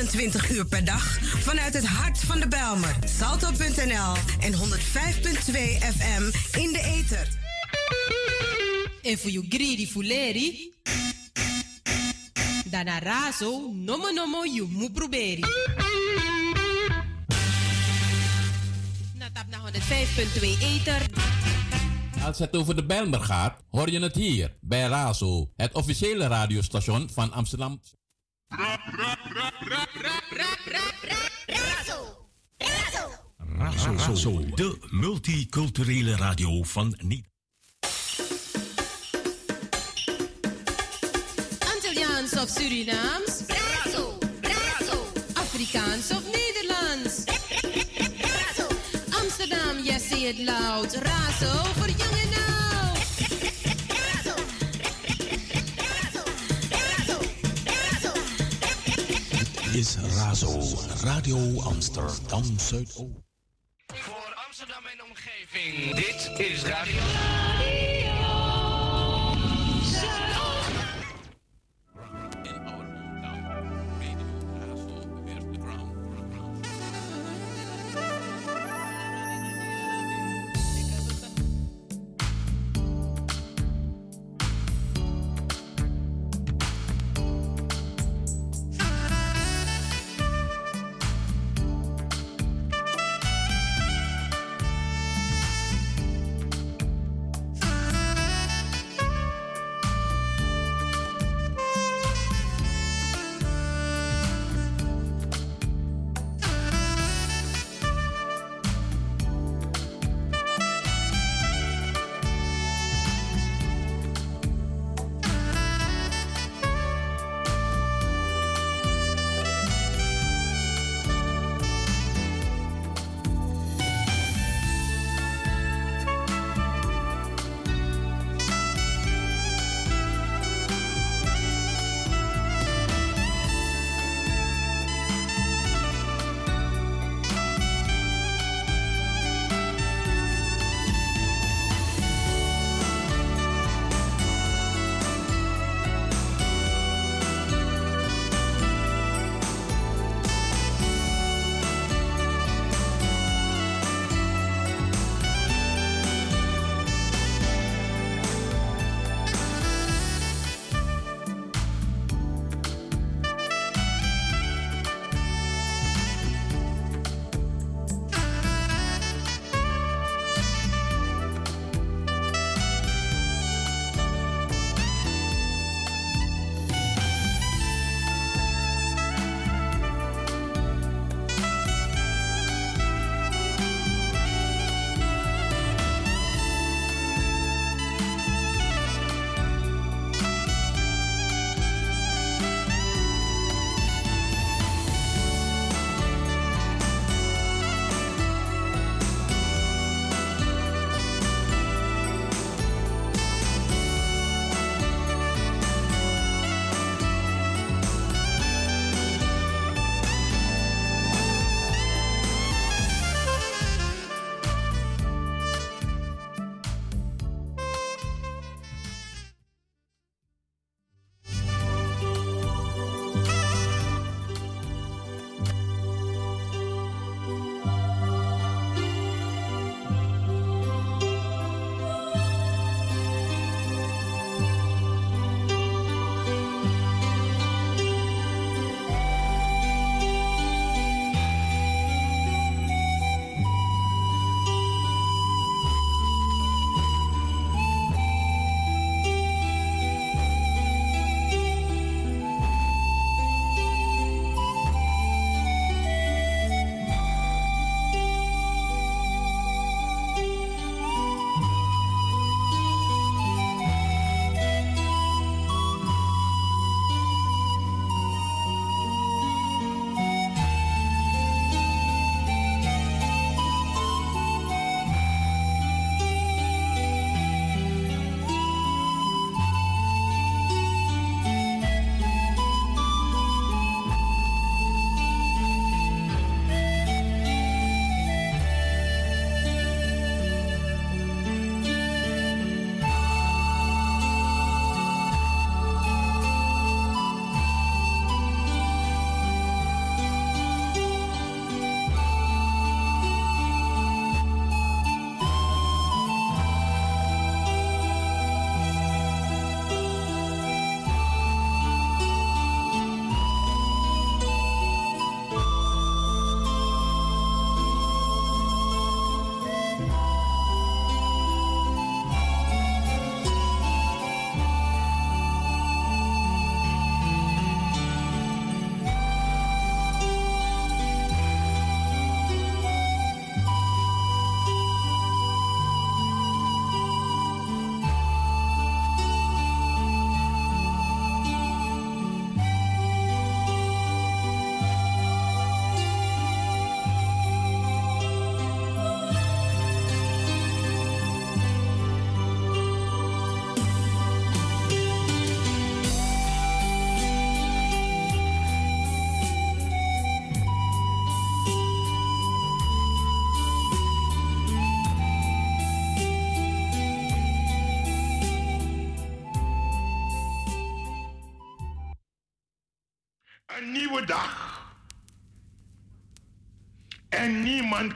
24 uur per dag vanuit het hart van de Belmer. Salto.nl en 105.2 FM in de ether. En voor you greedy fuleri. Dana razo, nomo nomo you mu proberi. Natap na 105.2 ether. Als het over de Bijlmer gaat, hoor je het hier bij Razo, het officiële radiostation van Amsterdam. Razo, Razo, de multiculturele radio van Niet. Antilliaans of Surinaams? Brazo, brazo, Afrikaans of Nederlands? brazo, Amsterdam, yes, say it loud. Razo voor jong en Is Razo, Radio Amsterdam Zuidoost. Voor Amsterdam en omgeving, dit is Radio.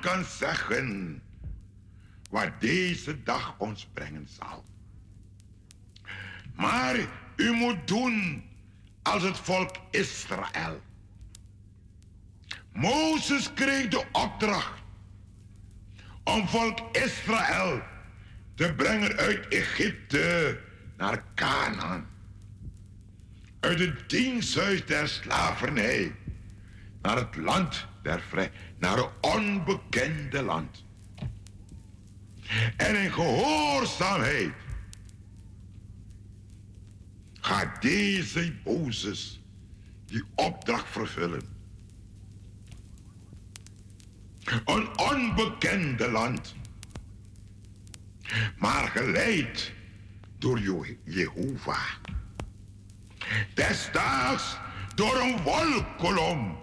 Kan zeggen wat deze dag ons brengen zal. Maar u moet doen als het volk Israël. Mozes kreeg de opdracht om volk Israël te brengen uit Egypte naar Canaan. Uit het diensthuis der slavernij naar het land der vrij, naar een onbekende land. En in gehoorzaamheid gaat deze Mozes die opdracht vervullen. Een onbekende land. Maar geleid door Je- Jehovah. Desdaags door een wolkolom.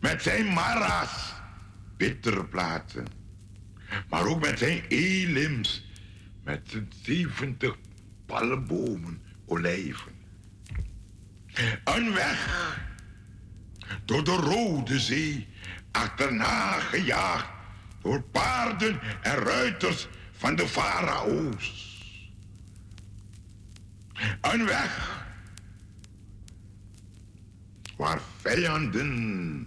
met zijn mara's, bittere plaatsen. Maar ook met zijn elims, met zijn 70 palmbomen, olijven. Een weg door de Rode Zee, achterna gejaagd door paarden en ruiters van de farao's. Een weg waar vijanden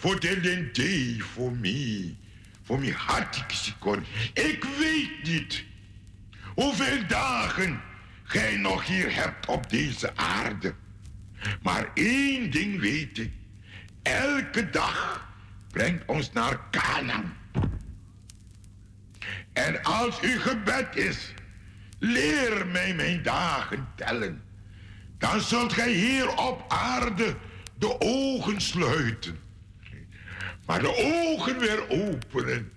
voor den day voor mij, voor mij had ik ze kon. Ik weet niet hoeveel dagen gij nog hier hebt op deze aarde. Maar één ding weet ik. Elke dag brengt ons naar Canaan. En als uw gebed is, leer mij mijn dagen tellen. Dan zult gij hier op aarde de ogen sluiten. Maar de ogen weer openen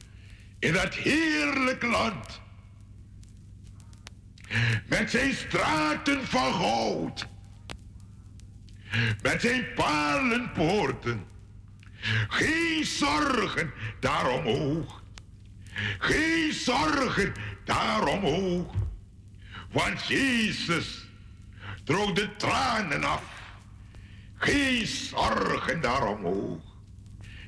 in dat heerlijk land. Met zijn straten van goud. Met zijn palenpoorten. Geen zorgen daar omhoog. Geen zorgen daar omhoog. Want Jezus droog de tranen af. Geen zorgen daarom hoog.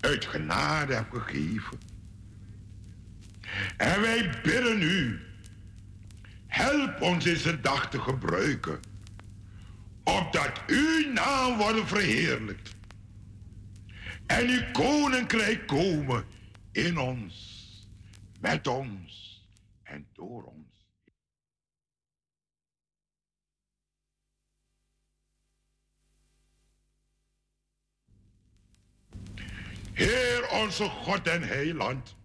uit genade hebt gegeven. En wij bidden u, help ons deze dag te gebruiken, opdat uw naam wordt verheerlijkt en uw koninkrijk komen in ons, met ons en door ons. Heer onze God en Heiland.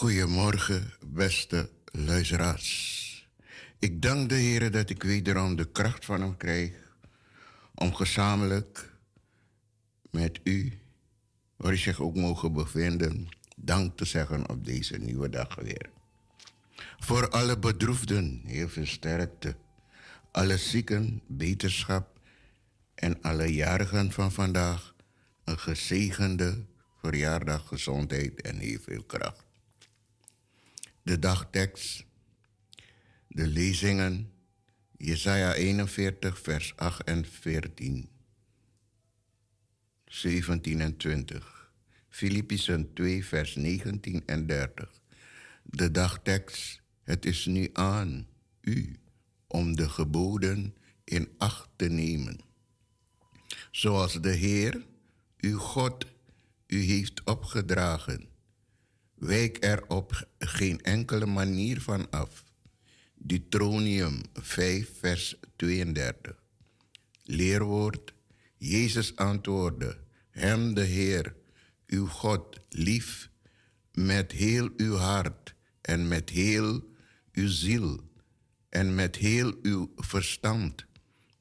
Goedemorgen, beste luisteraars. Ik dank de Heer dat ik wederom de kracht van Hem krijg om gezamenlijk met u, waar u zich ook mogen bevinden, dank te zeggen op deze nieuwe dag weer. Voor alle bedroefden heel veel sterkte, alle zieken beterschap en alle jarigen van vandaag een gezegende verjaardag, gezondheid en heel veel kracht. De dagtekst, de lezingen, Jesaja 41, vers 8 en 14, 17 en 20, Filippenzen 2, vers 19 en 30. De dagtekst, het is nu aan u om de geboden in acht te nemen. Zoals de Heer, uw God, u heeft opgedragen. Wijk er op geen enkele manier van af. Deuteronomium 5, vers 32. Leerwoord. Jezus antwoordde, Hem de Heer, uw God, lief met heel uw hart en met heel uw ziel en met heel uw verstand.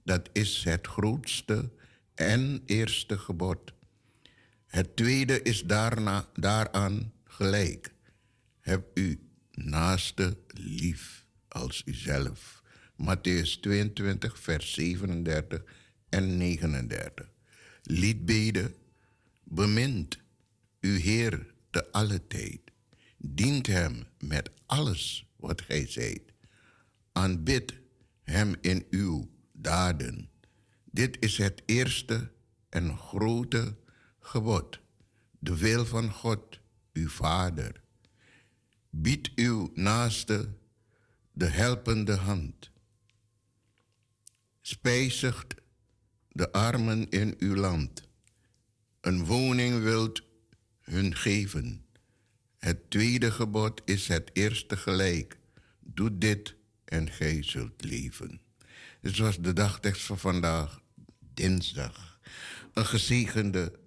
Dat is het grootste en eerste gebod. Het tweede is daarna, daaraan gelijk. Heb u naaste lief als uzelf. Matthäus 22, vers 37 en 39. Liedbeden, bemint uw Heer te alle tijd. Dient Hem met alles wat Gij zijt. Aanbid Hem in uw daden. Dit is het eerste en grote gebod. De wil van God, uw Vader. Bied uw naaste de helpende hand. Spijzigt de armen in uw land. Een woning wilt hun geven. Het tweede gebod is het eerste gelijk. Doe dit en gij zult leven. Dit was de dagtekst van vandaag, dinsdag. Een gezegende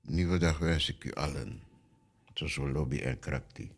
nieuwe dag wens ik u allen. Zoals lobby en krakti.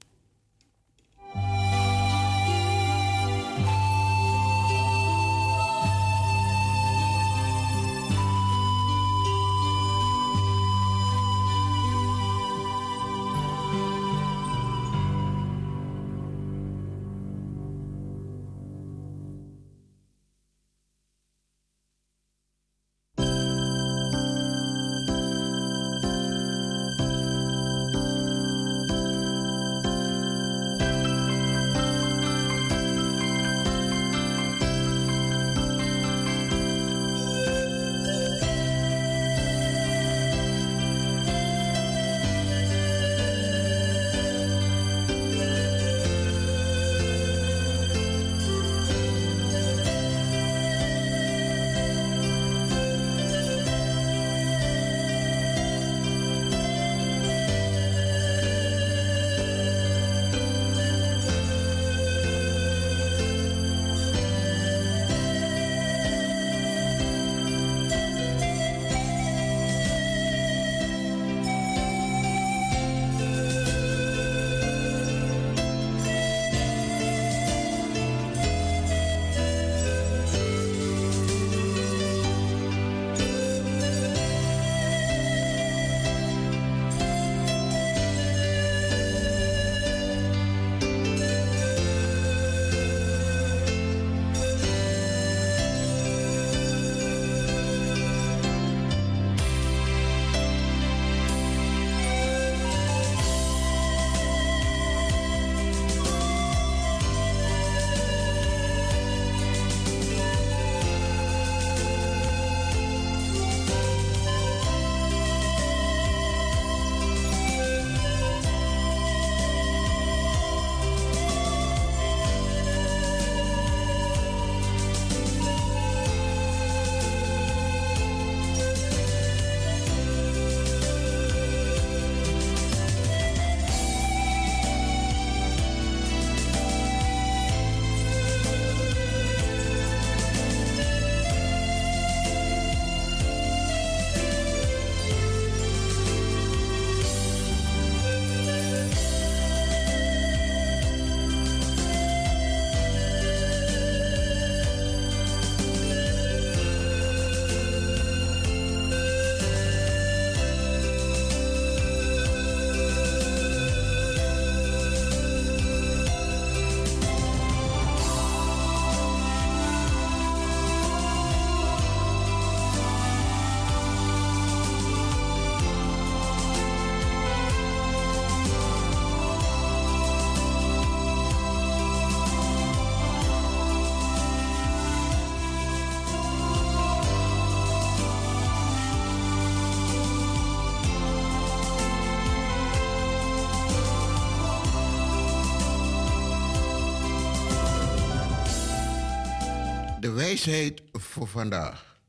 Wijsheid voor vandaag.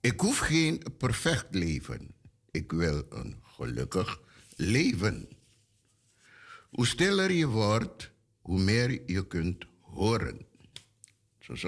Ik hoef geen perfect leven. Ik wil een gelukkig leven. Hoe stiller je wordt, hoe meer je kunt horen. Zo is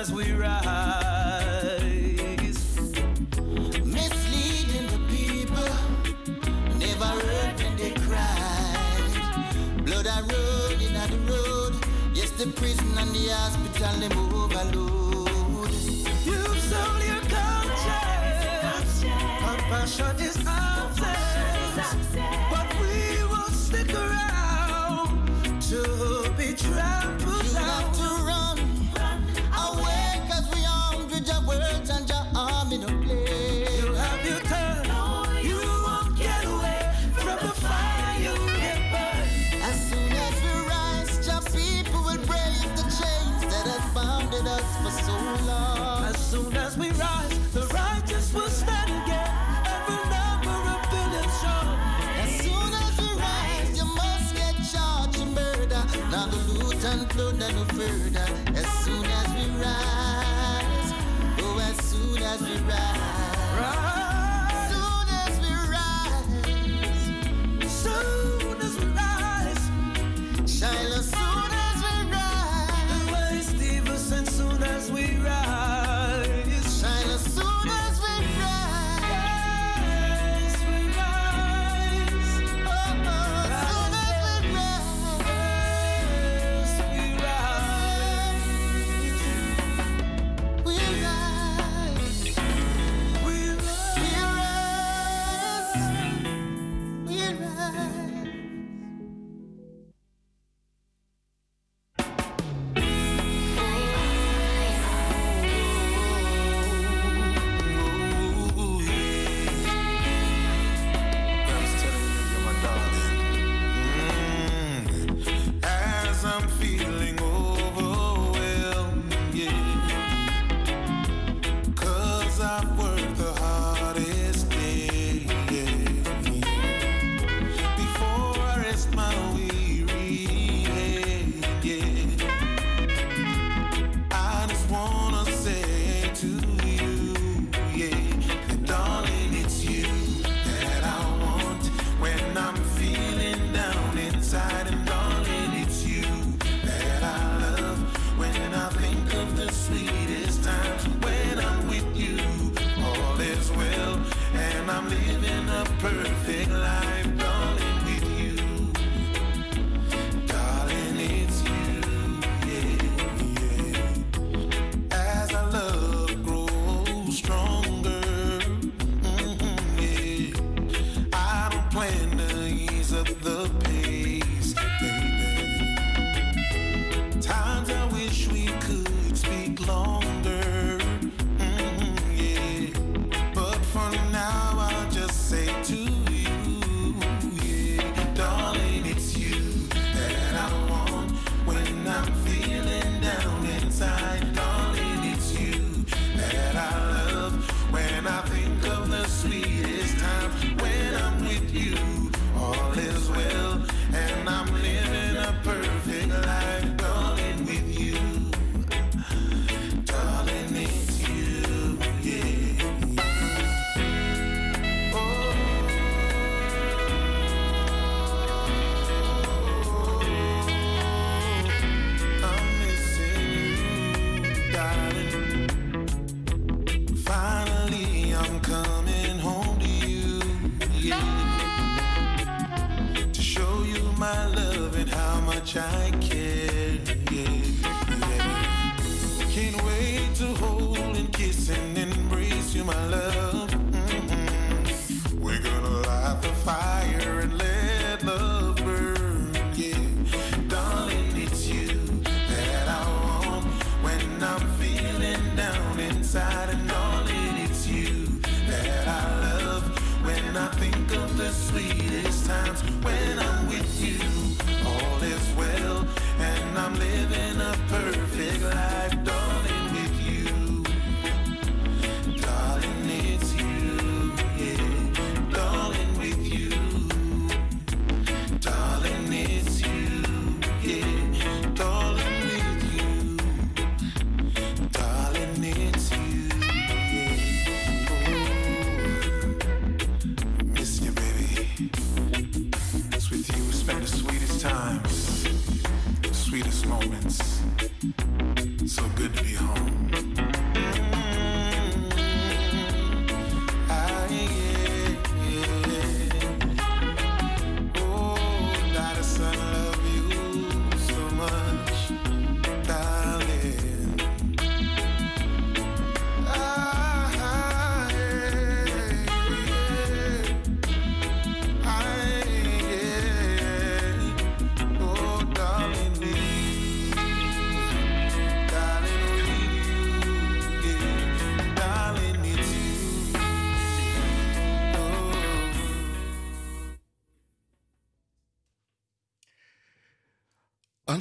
as we rise. Misleading the people, never heard when they cried. Blood road, yes, the prison and the hospital, them overload. You've sold your culture, compassion travel further.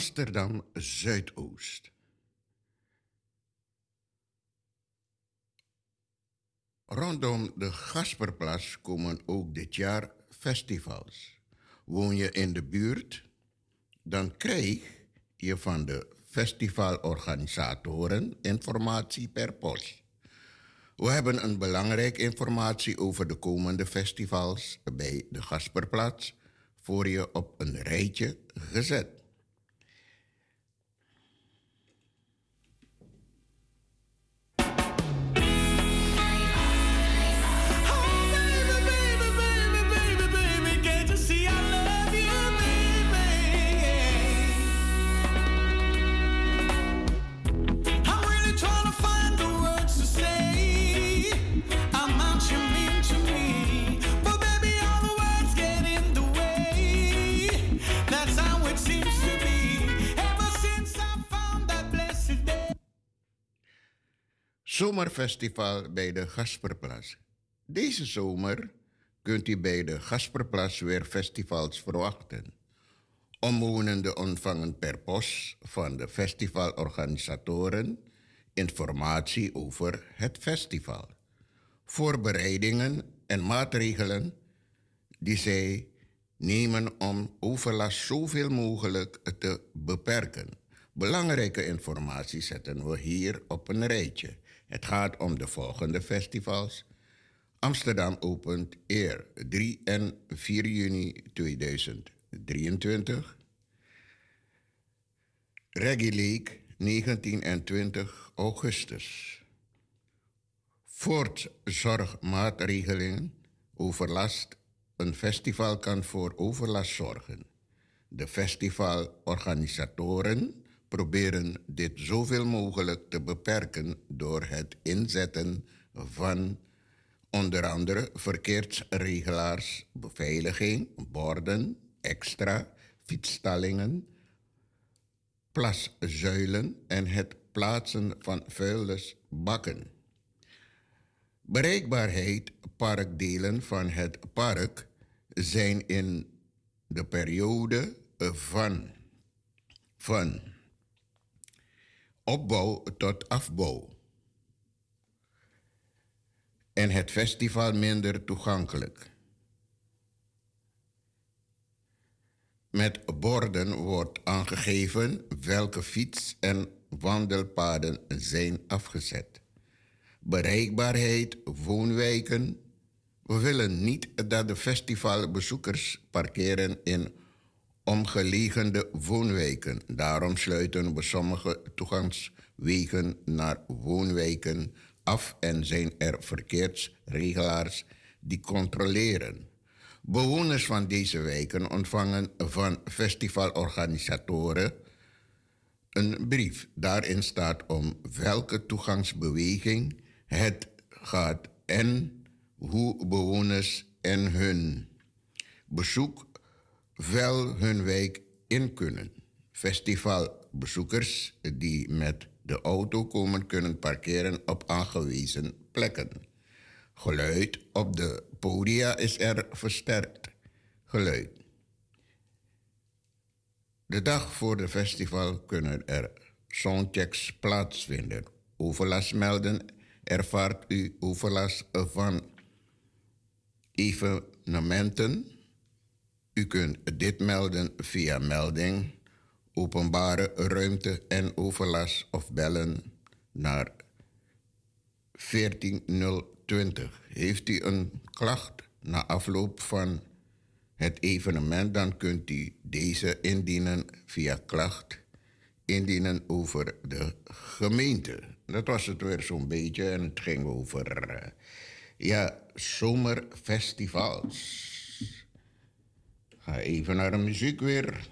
Amsterdam Zuidoost. Rondom de Gasperplas komen ook dit jaar festivals. Woon je in de buurt? Dan krijg je van de festivalorganisatoren informatie per post. We hebben een belangrijke informatie over de komende festivals bij de Gasperplaats voor je op een rijtje gezet. Zomerfestival bij de Gasperplas. Deze zomer kunt u bij de Gasperplas weer festivals verwachten. Omwonenden ontvangen per post van de festivalorganisatoren informatie over het festival, voorbereidingen en maatregelen die zij nemen om overlast zoveel mogelijk te beperken. Belangrijke informatie zetten we hier op een rijtje. Het gaat om de volgende festivals. Amsterdam opent eer 3 en 4 juni 2023. Reggae League 19 en 20 augustus. Voortzorgmaatregelingen, overlast. Een festival kan voor overlast zorgen. De festivalorganisatoren proberen dit zoveel mogelijk te beperken door het inzetten van onder andere verkeersregelaars, beveiliging, borden, extra, fietsstallingen, plaszuilen en het plaatsen van vuilnisbakken. Bereikbaarheid parkdelen van het park zijn in de periode van, van opbouw tot afbouw. En het festival minder toegankelijk. Met borden wordt aangegeven welke fiets- en wandelpaden zijn afgezet. Bereikbaarheid, woonwijken. We willen niet dat de festivalbezoekers parkeren in omgelegende woonwijken. Daarom sluiten we sommige toegangswegen naar woonwijken af en zijn er verkeersregelaars die controleren. Bewoners van deze wijken ontvangen van festivalorganisatoren een brief. Daarin staat om welke toegangsbeweging het gaat en hoe bewoners en hun bezoek wel hun wijk in kunnen. Festivalbezoekers die met de auto komen kunnen parkeren op aangewezen plekken. Geluid op de podia is er versterkt. Geluid. De dag voor de festival kunnen er soundchecks plaatsvinden. Overlast melden ervaart u overlast van evenementen. U kunt dit melden via melding, openbare ruimte en overlast of bellen naar 14020. Heeft u een klacht na afloop van het evenement, dan kunt u deze indienen via klacht indienen over de gemeente. Dat was het weer zo'n beetje en het ging over eh, ja, zomerfestivals. Even naar de muziek weer.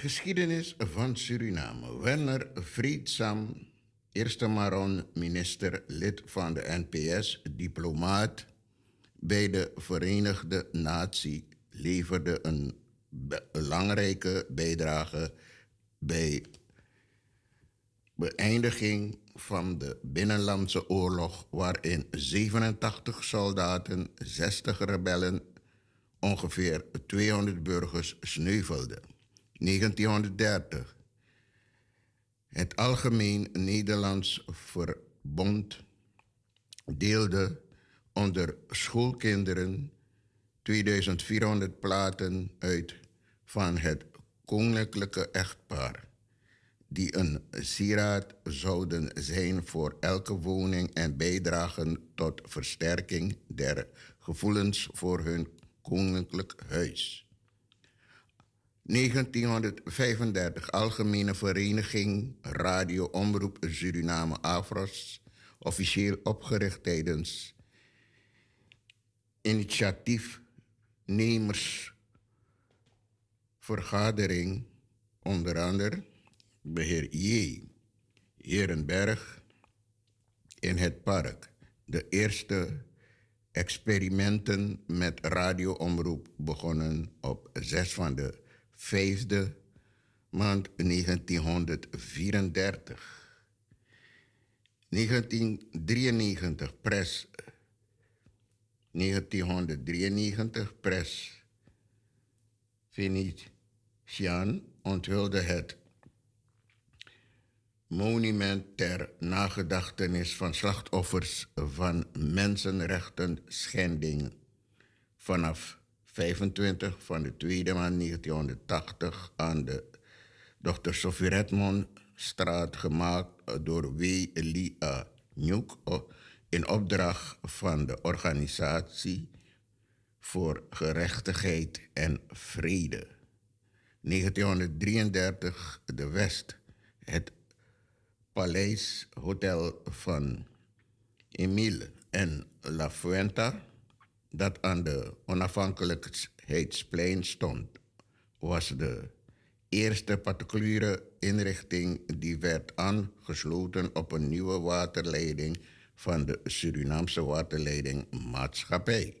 Geschiedenis van Suriname. Werner Vreedsam, eerste Maron, minister, lid van de NPS, diplomaat bij de Verenigde Natie, leverde een be- belangrijke bijdrage bij beëindiging van de Binnenlandse Oorlog, waarin 87 soldaten, 60 rebellen, ongeveer 200 burgers sneuvelden. 1930. Het Algemeen Nederlands Verbond deelde onder schoolkinderen 2400 platen uit van het koninklijke echtpaar, die een sieraad zouden zijn voor elke woning en bijdragen tot versterking der gevoelens voor hun koninklijk huis. 1935 Algemene Vereniging Radio Omroep Suriname AFROS, officieel opgericht tijdens initiatiefnemersvergadering, onder andere beheer J. Herenberg in het park. De eerste experimenten met radioomroep begonnen op 6 van de vijfde maand 1934. 1993 pres. 1993 pres. Venetiaan onthulde het monument ter nagedachtenis van slachtoffers van mensenrechten schending vanaf 25 van de tweede maand 1980 aan de Dr. Sophie Redmond straat gemaakt door W. Lia Njoek in opdracht van de Organisatie voor Gerechtigheid en Vrede. 1933 de West, het Paleis Hotel van Emile en La Fuenta, dat aan de onafhankelijkheidsplein stond, was de eerste particuliere inrichting die werd aangesloten op een nieuwe waterleiding van de Surinaamse Waterleiding Maatschappij.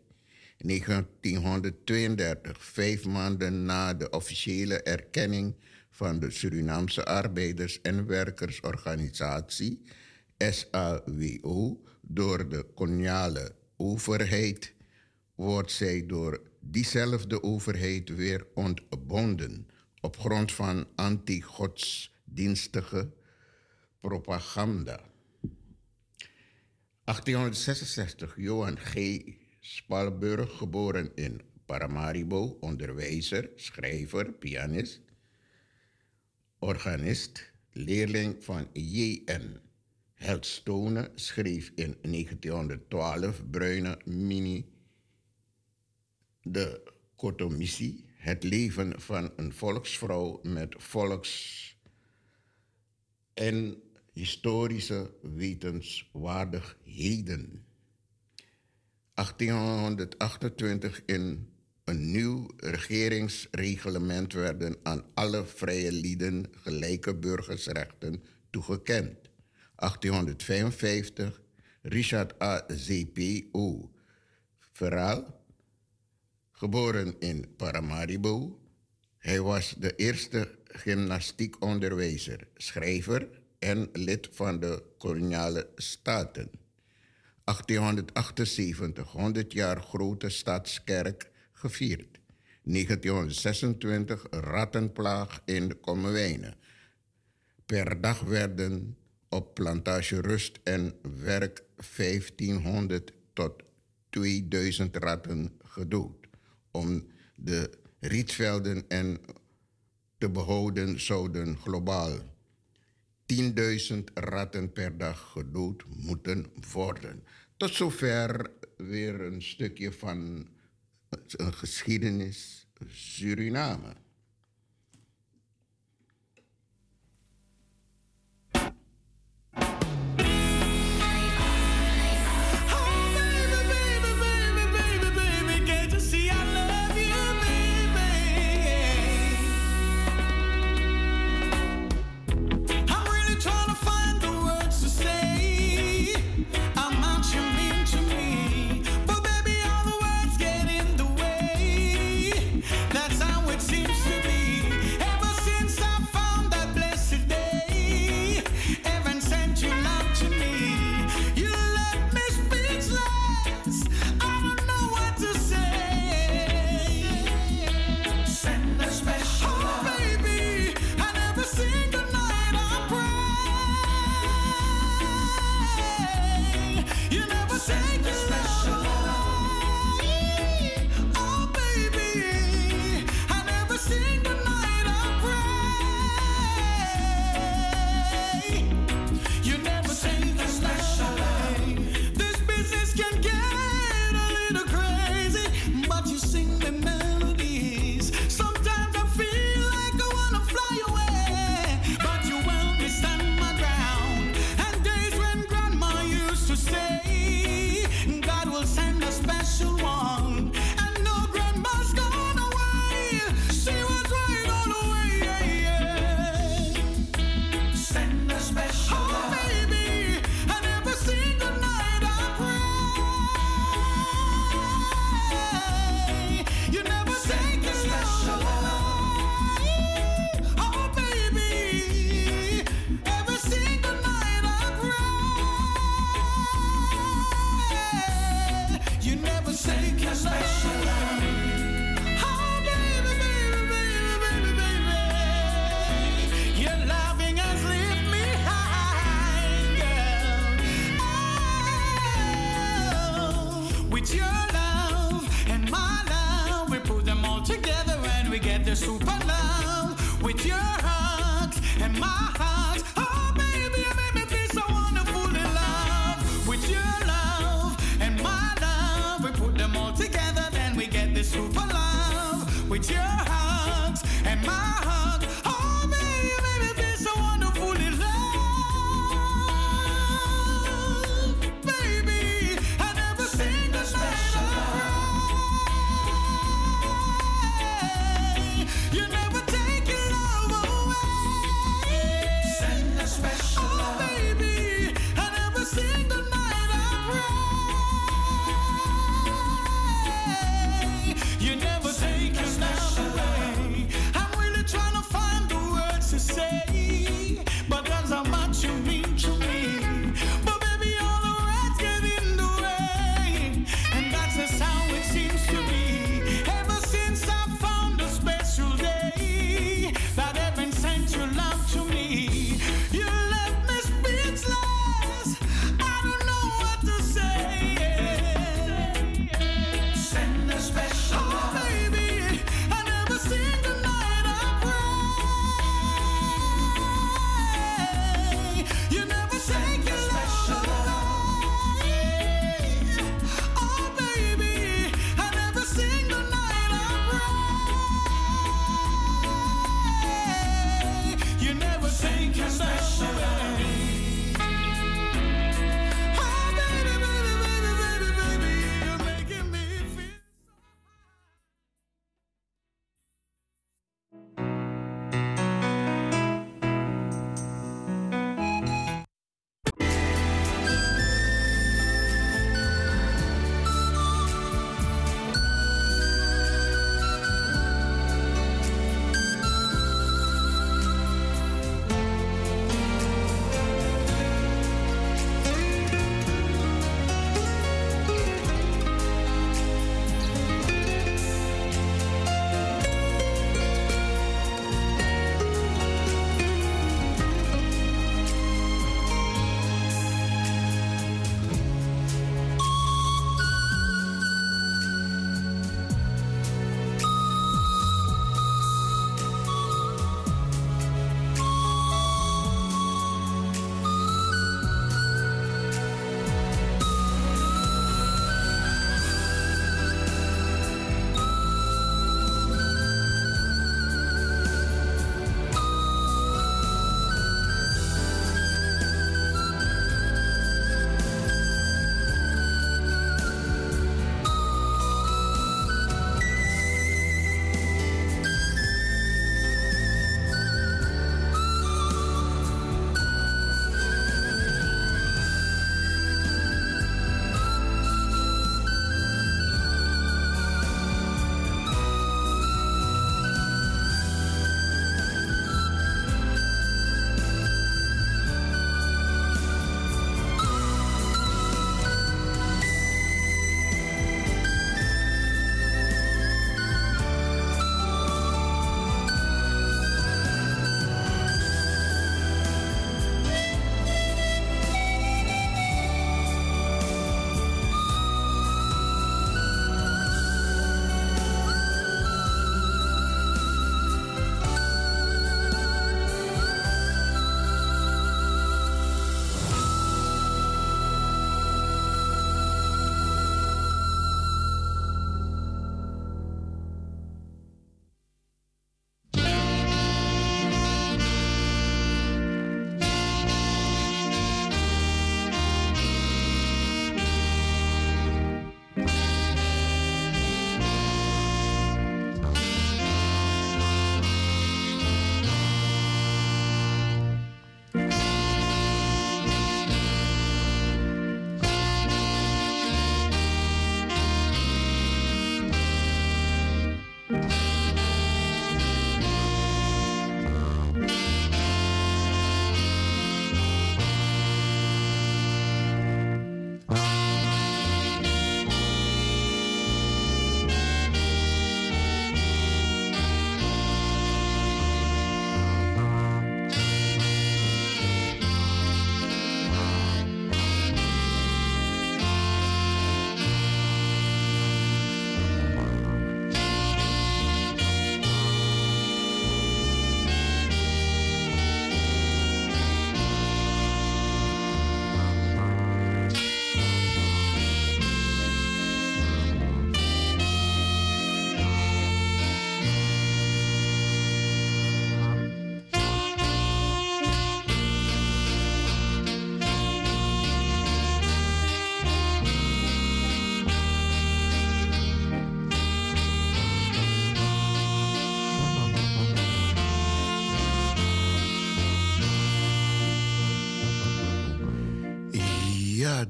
1932, vijf maanden na de officiële erkenning van de Surinaamse Arbeiders- en Werkersorganisatie, SAWO, door de koloniale overheid, wordt zij door diezelfde overheid weer ontbonden op grond van anti-godsdienstige propaganda. 1866, Johan G. Spalburg, geboren in Paramaribo, onderwijzer, schrijver, pianist, organist, leerling van J.N. Heldstone, schreef in 1912 Bruine Mini de Kotomissie, het leven van een volksvrouw met volks- en historische wetenswaardigheden. 1828 in een nieuw regeringsreglement werden aan alle vrije lieden gelijke burgersrechten toegekend. 1855 Richard A. Z.P.O. Verhaal, geboren in Paramaribo. Hij was de eerste gymnastiekonderwijzer, schrijver en lid van de koloniale staten. 1878, 100 jaar grote stadskerk gevierd. 1926 rattenplaag in Kommerwijnen. Per dag werden op plantage rust en werk 1500 tot 2000 ratten gedood om de rietvelden en te behouden zouden globaal 10.000 ratten per dag gedood moeten worden. Tot zover weer een stukje van een geschiedenis Suriname.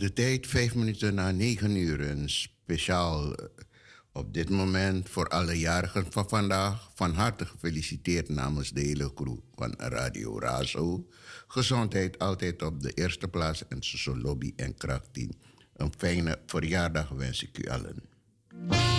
Tijd vijf minuten na negen uur. Een speciaal eh, op dit moment voor alle jarigen van vandaag. Van harte gefeliciteerd namens de hele crew van Radio Razo. Gezondheid altijd op de eerste plaats en zo lobby en krachtteam. Een fijne verjaardag wens ik u allen.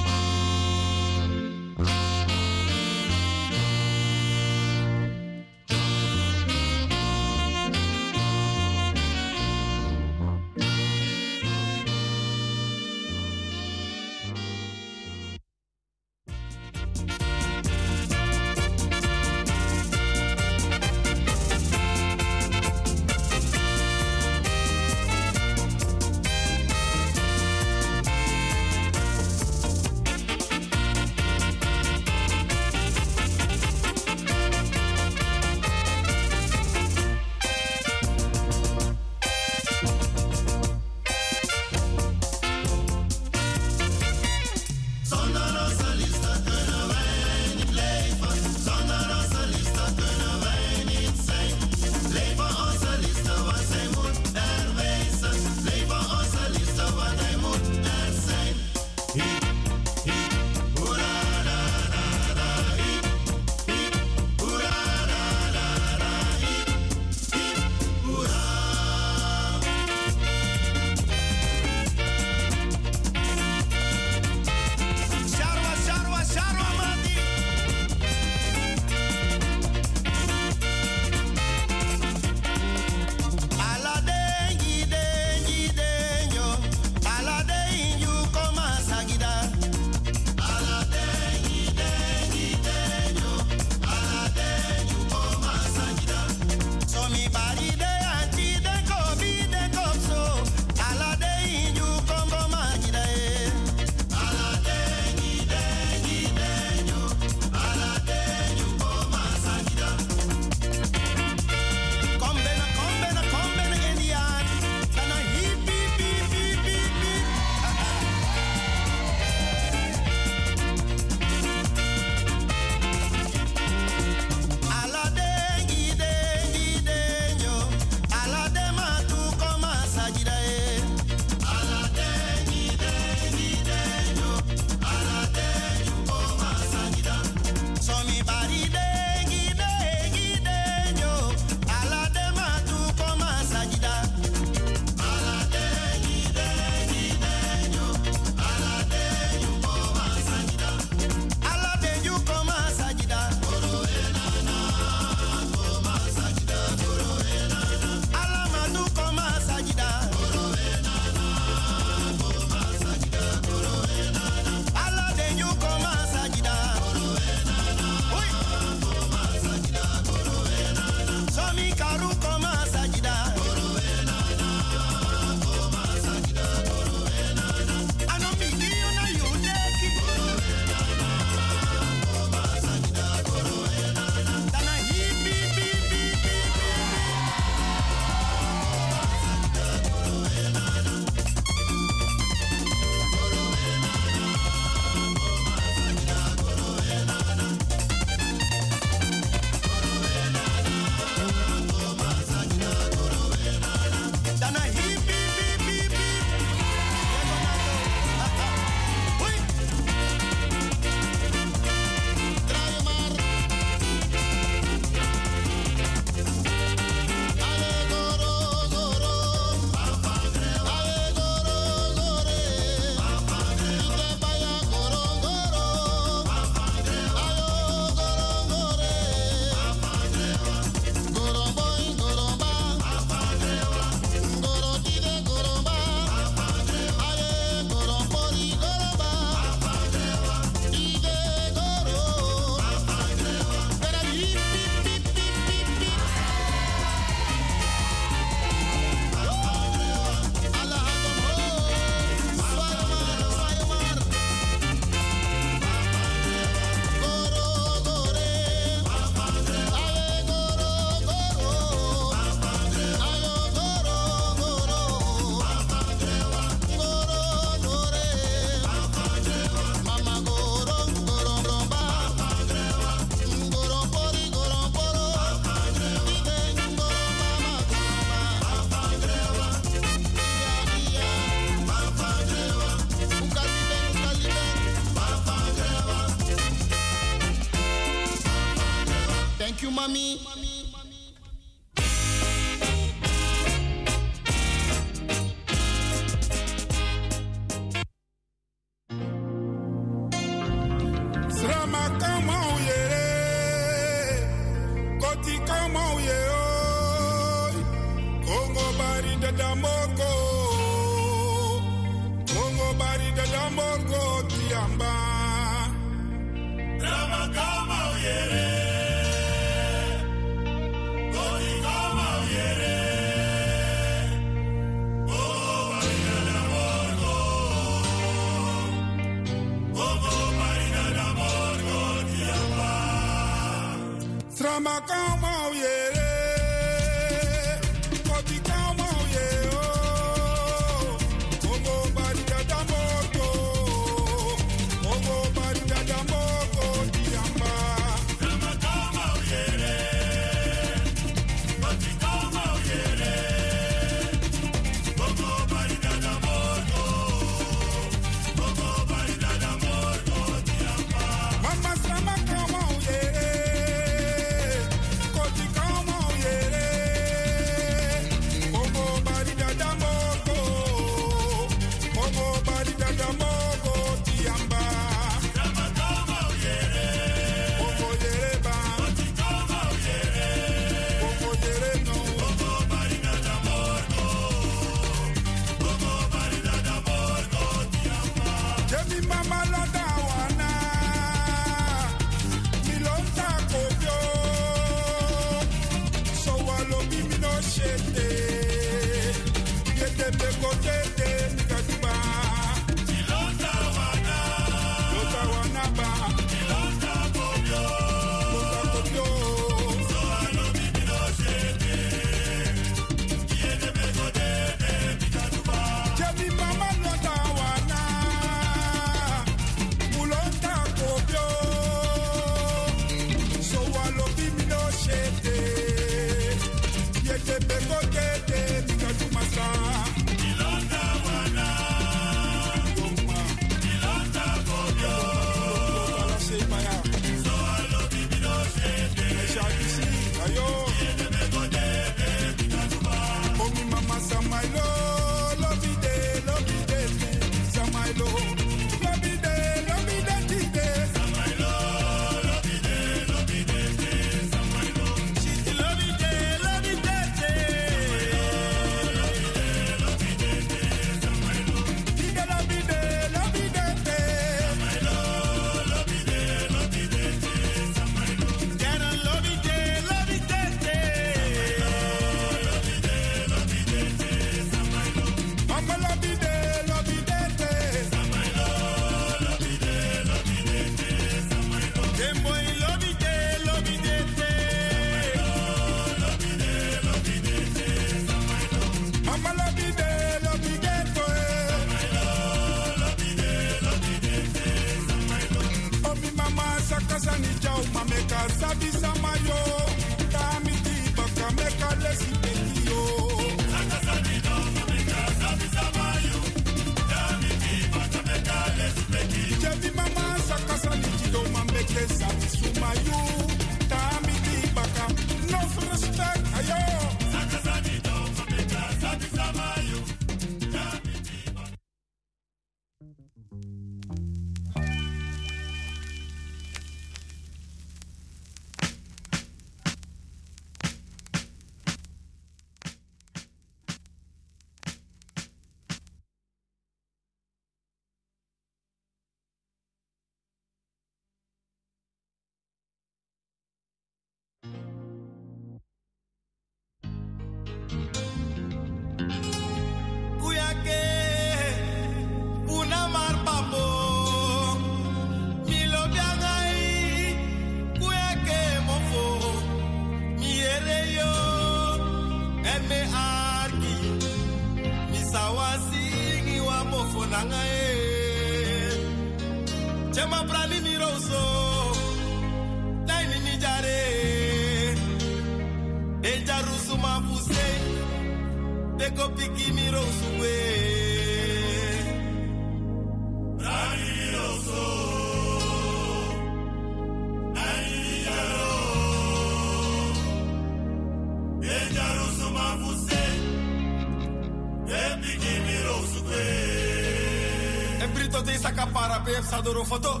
pensador ou foto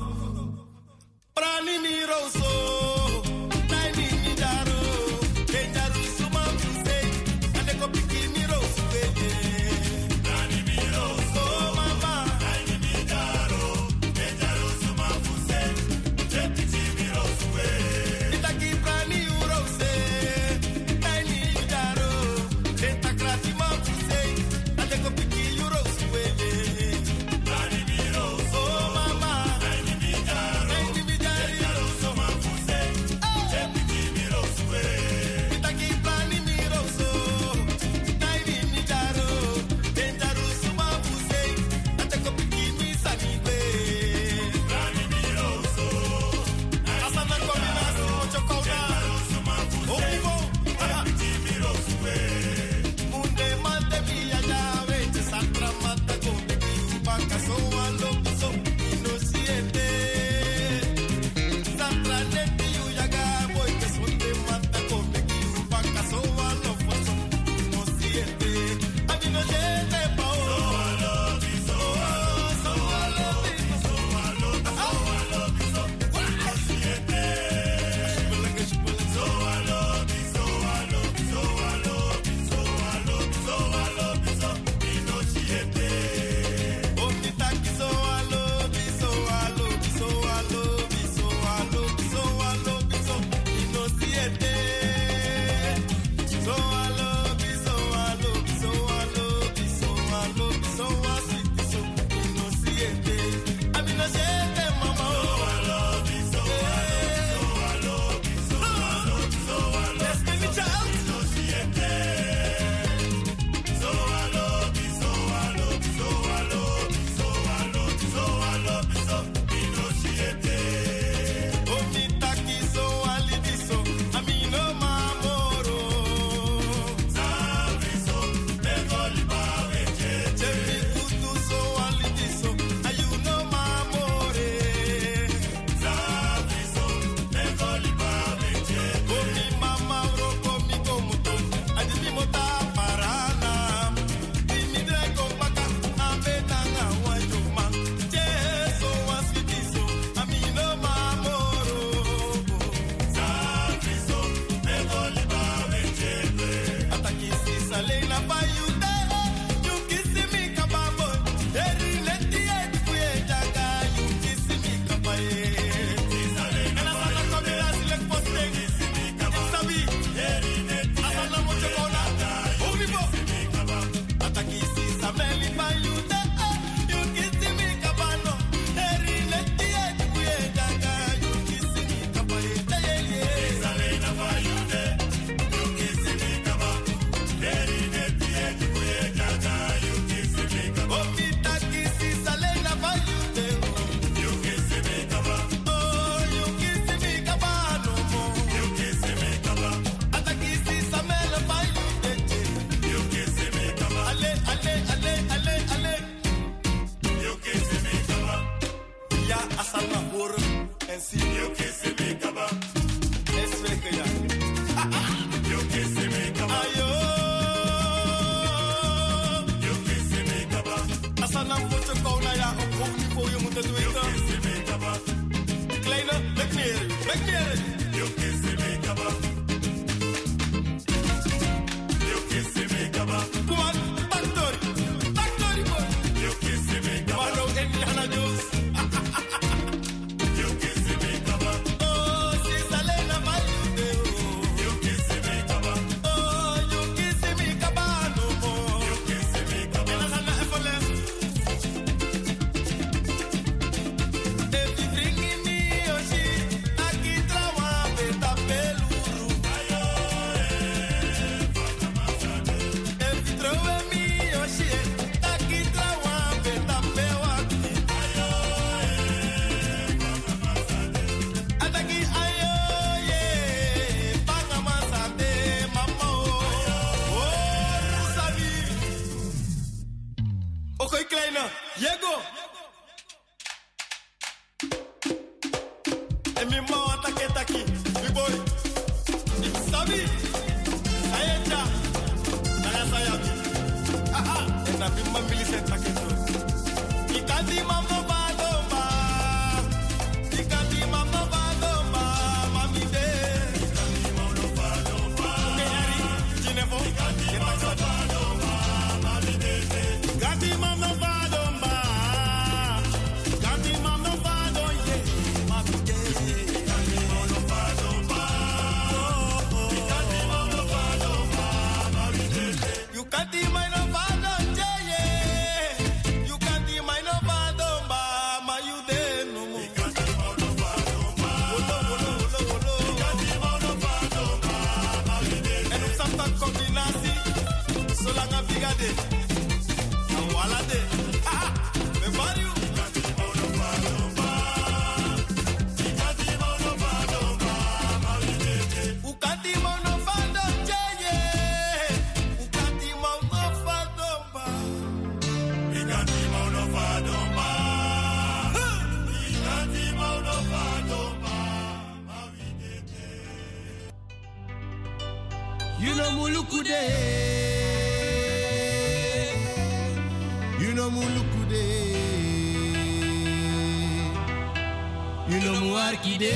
kide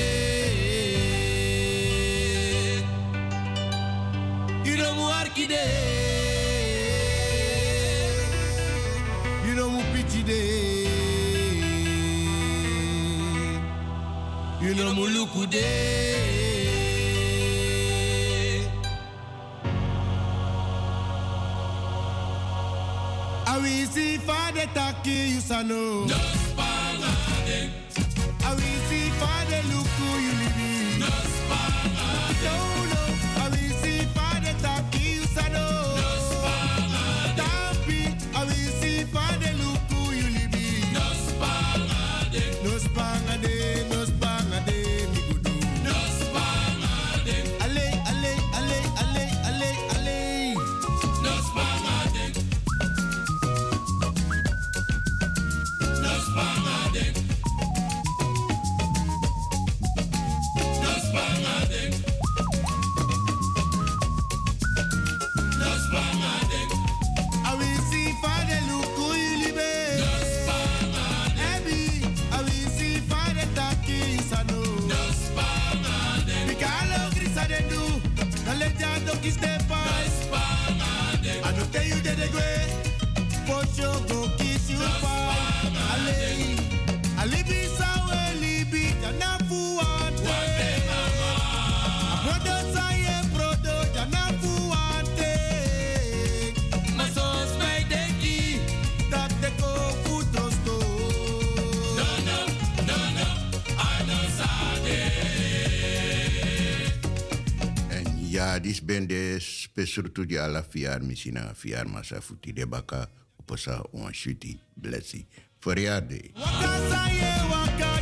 You don't want kide You don't pity day You fade taki yusano. Dos Father, look who you live. No, surtout di ala fiar misina fiar masa futi de baka posa on shuti blessi feriade. Waka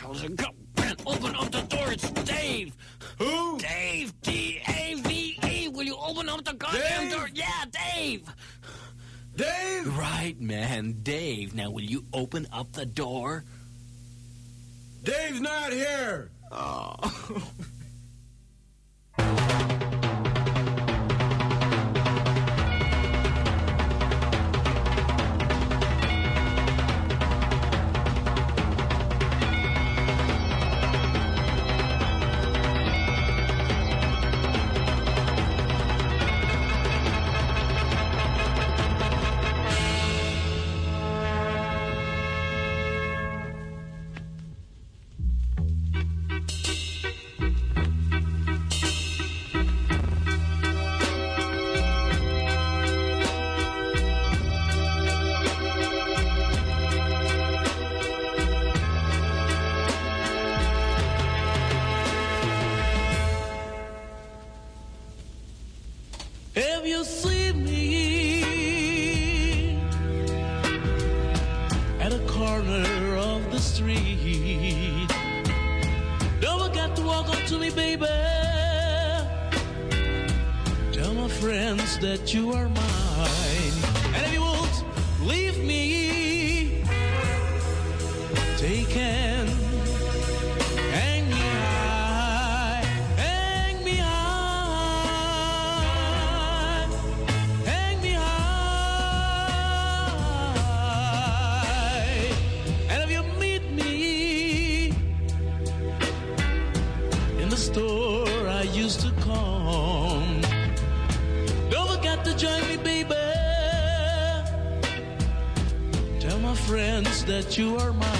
Come on, open up the door. It's Dave. Who? Dave. D A V E. Will you open up the goddamn Dave? door? Yeah, Dave. Dave. Right, man, Dave. Now, will you open up the door? corner of the street. Don't forget to walk up to me, baby. Tell my friends that you are mine. And if you won't leave me, take care. that you are mine.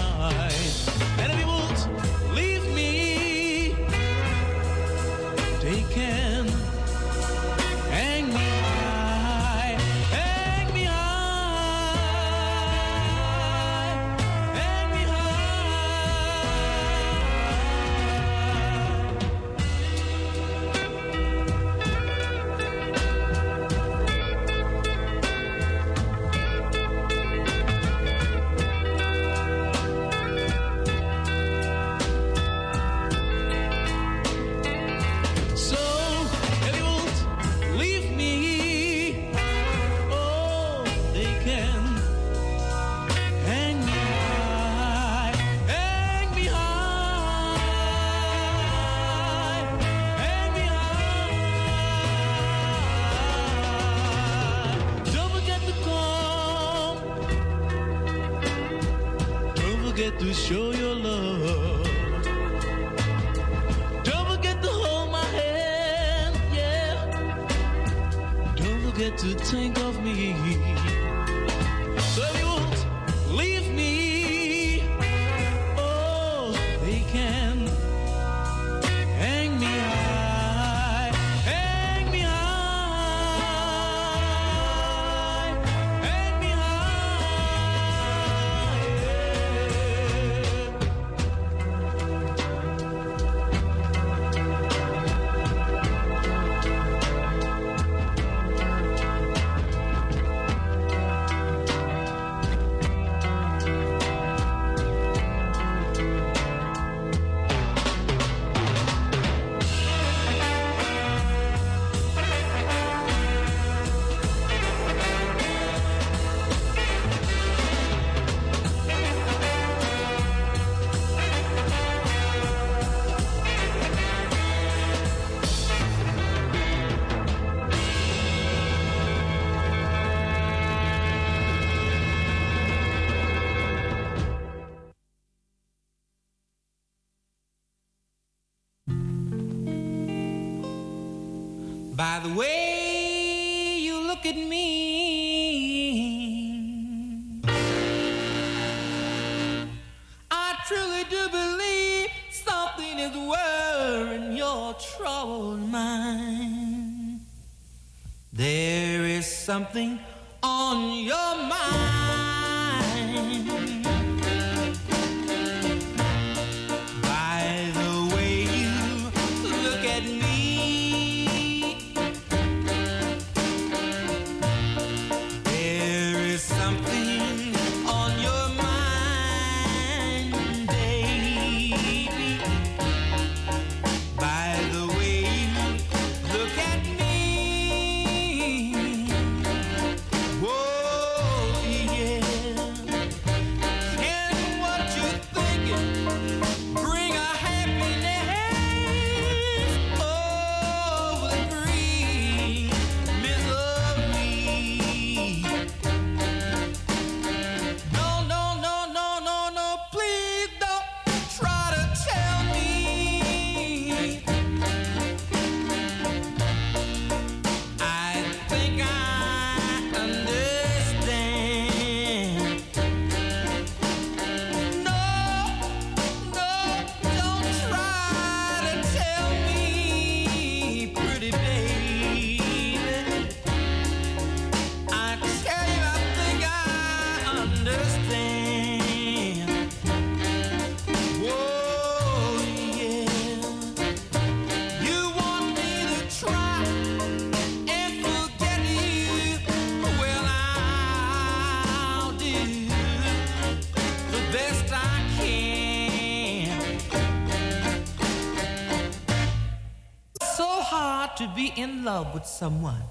someone.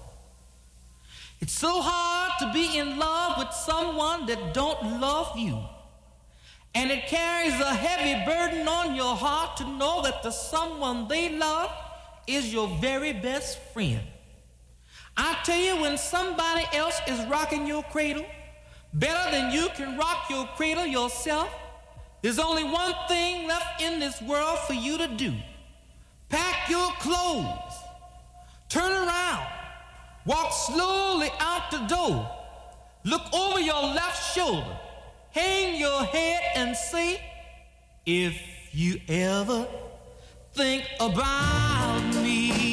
It's so hard to be in love with someone that don't love you. And it carries a heavy burden on your heart to know that the someone they love is your very best friend. I tell you, when somebody else is rocking your cradle, better than you can rock your cradle yourself, there's only one thing left in this world for you to do pack your clothes Turn around. Walk slowly out the door. Look over your left shoulder. Hang your head and see if you ever think about me.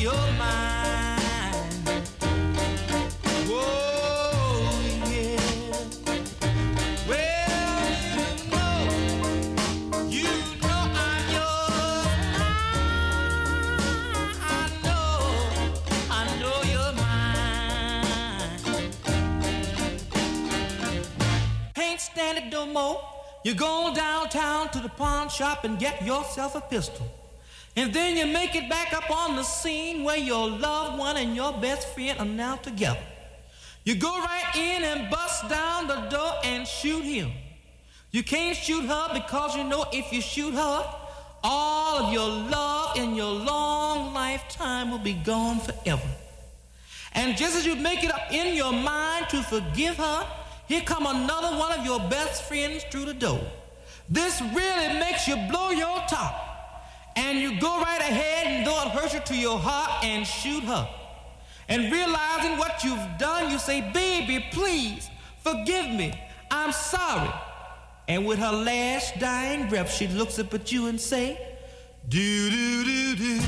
You're mine. Ain't standing no more. You go downtown to the pawn shop and get yourself a pistol. And then you make it back up on the scene where your loved one and your best friend are now together. You go right in and bust down the door and shoot him. You can't shoot her because you know if you shoot her, all of your love in your long lifetime will be gone forever. And just as you make it up in your mind to forgive her, here come another one of your best friends through the door. This really makes you blow your top. And you go right ahead and though it hurts you to your heart and shoot her. And realizing what you've done, you say, baby, please forgive me. I'm sorry. And with her last dying breath, she looks up at you and say, do do do do.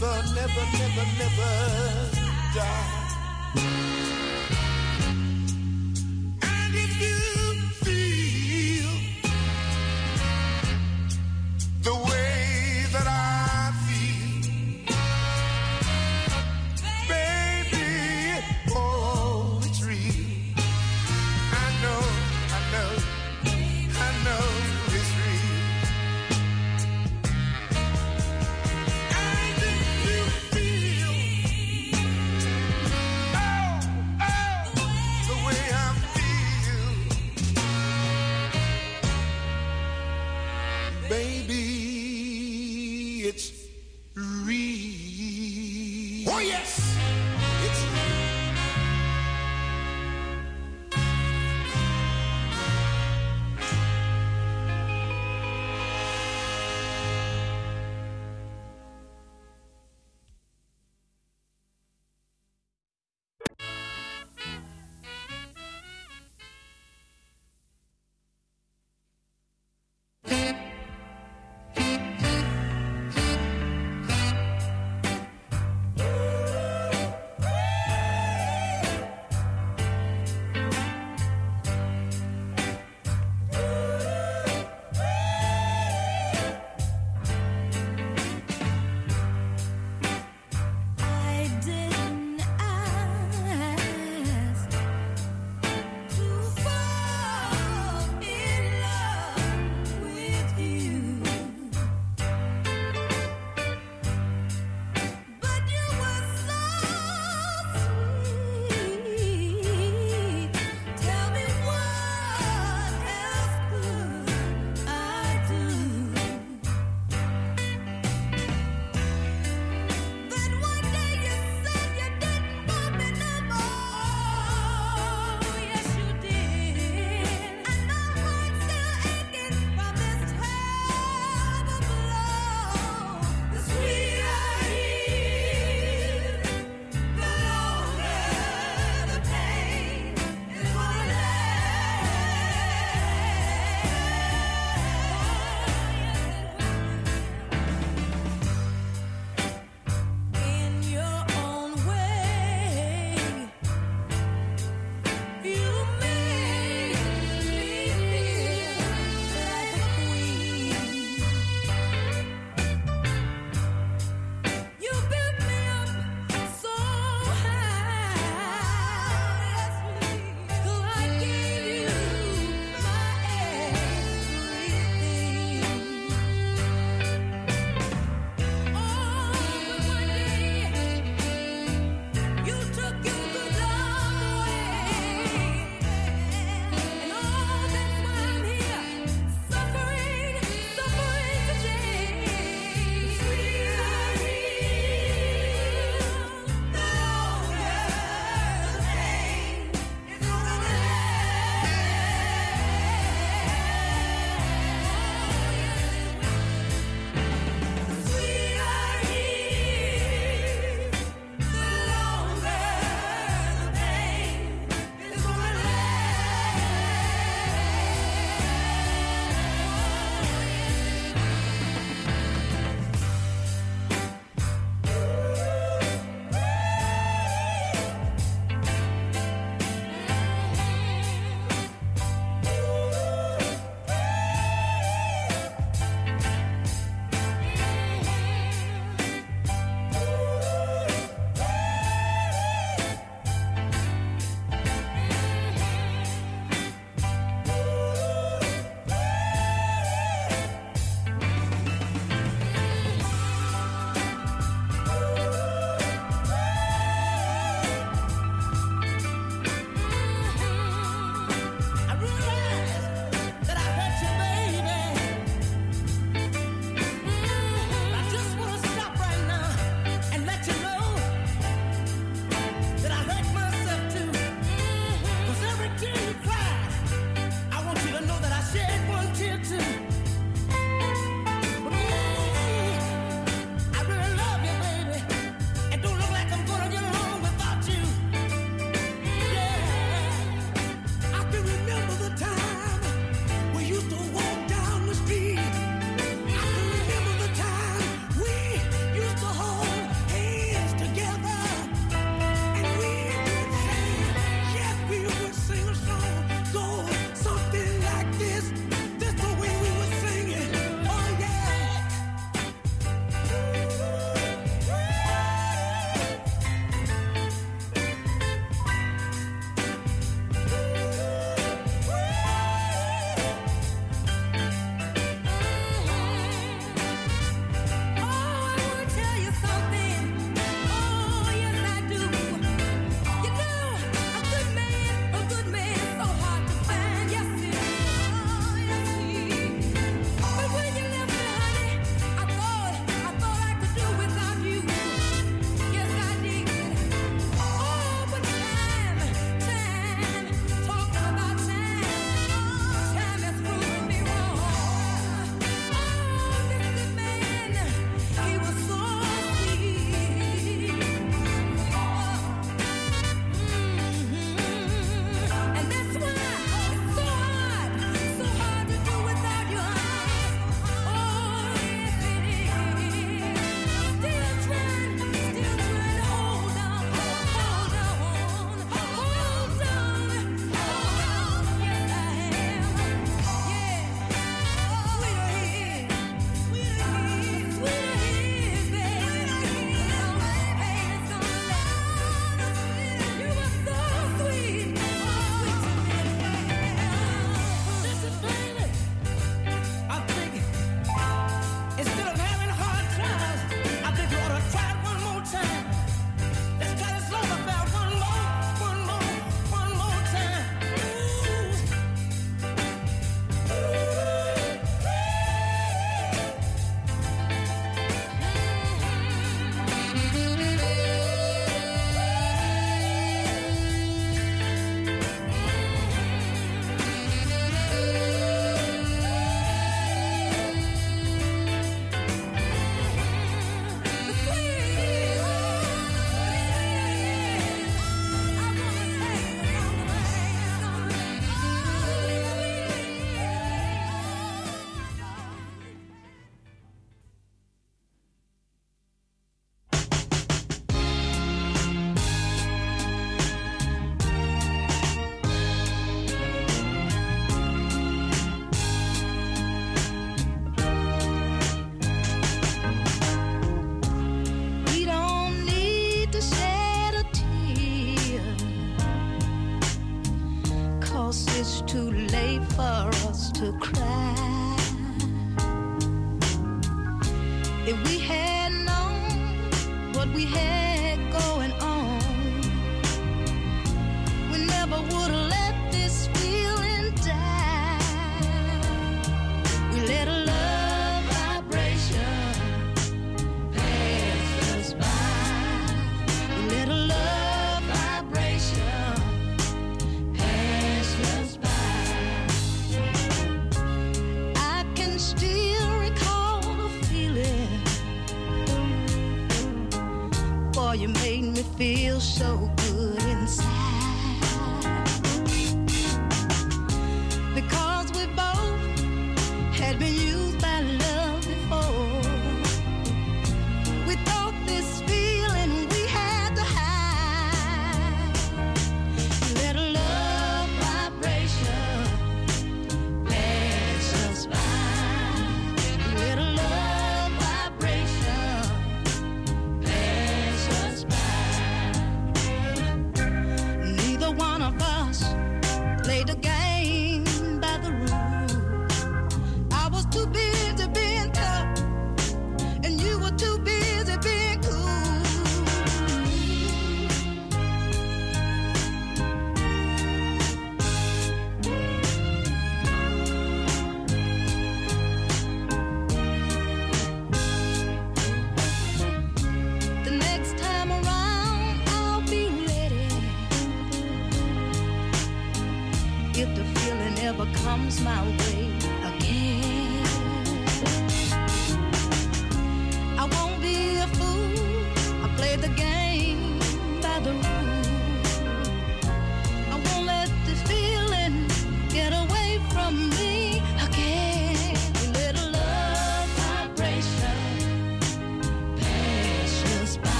Never, never, never, never die.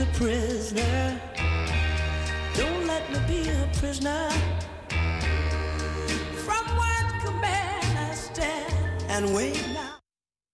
A prisoner. Don't let me be a prisoner. From what command I stand and wait.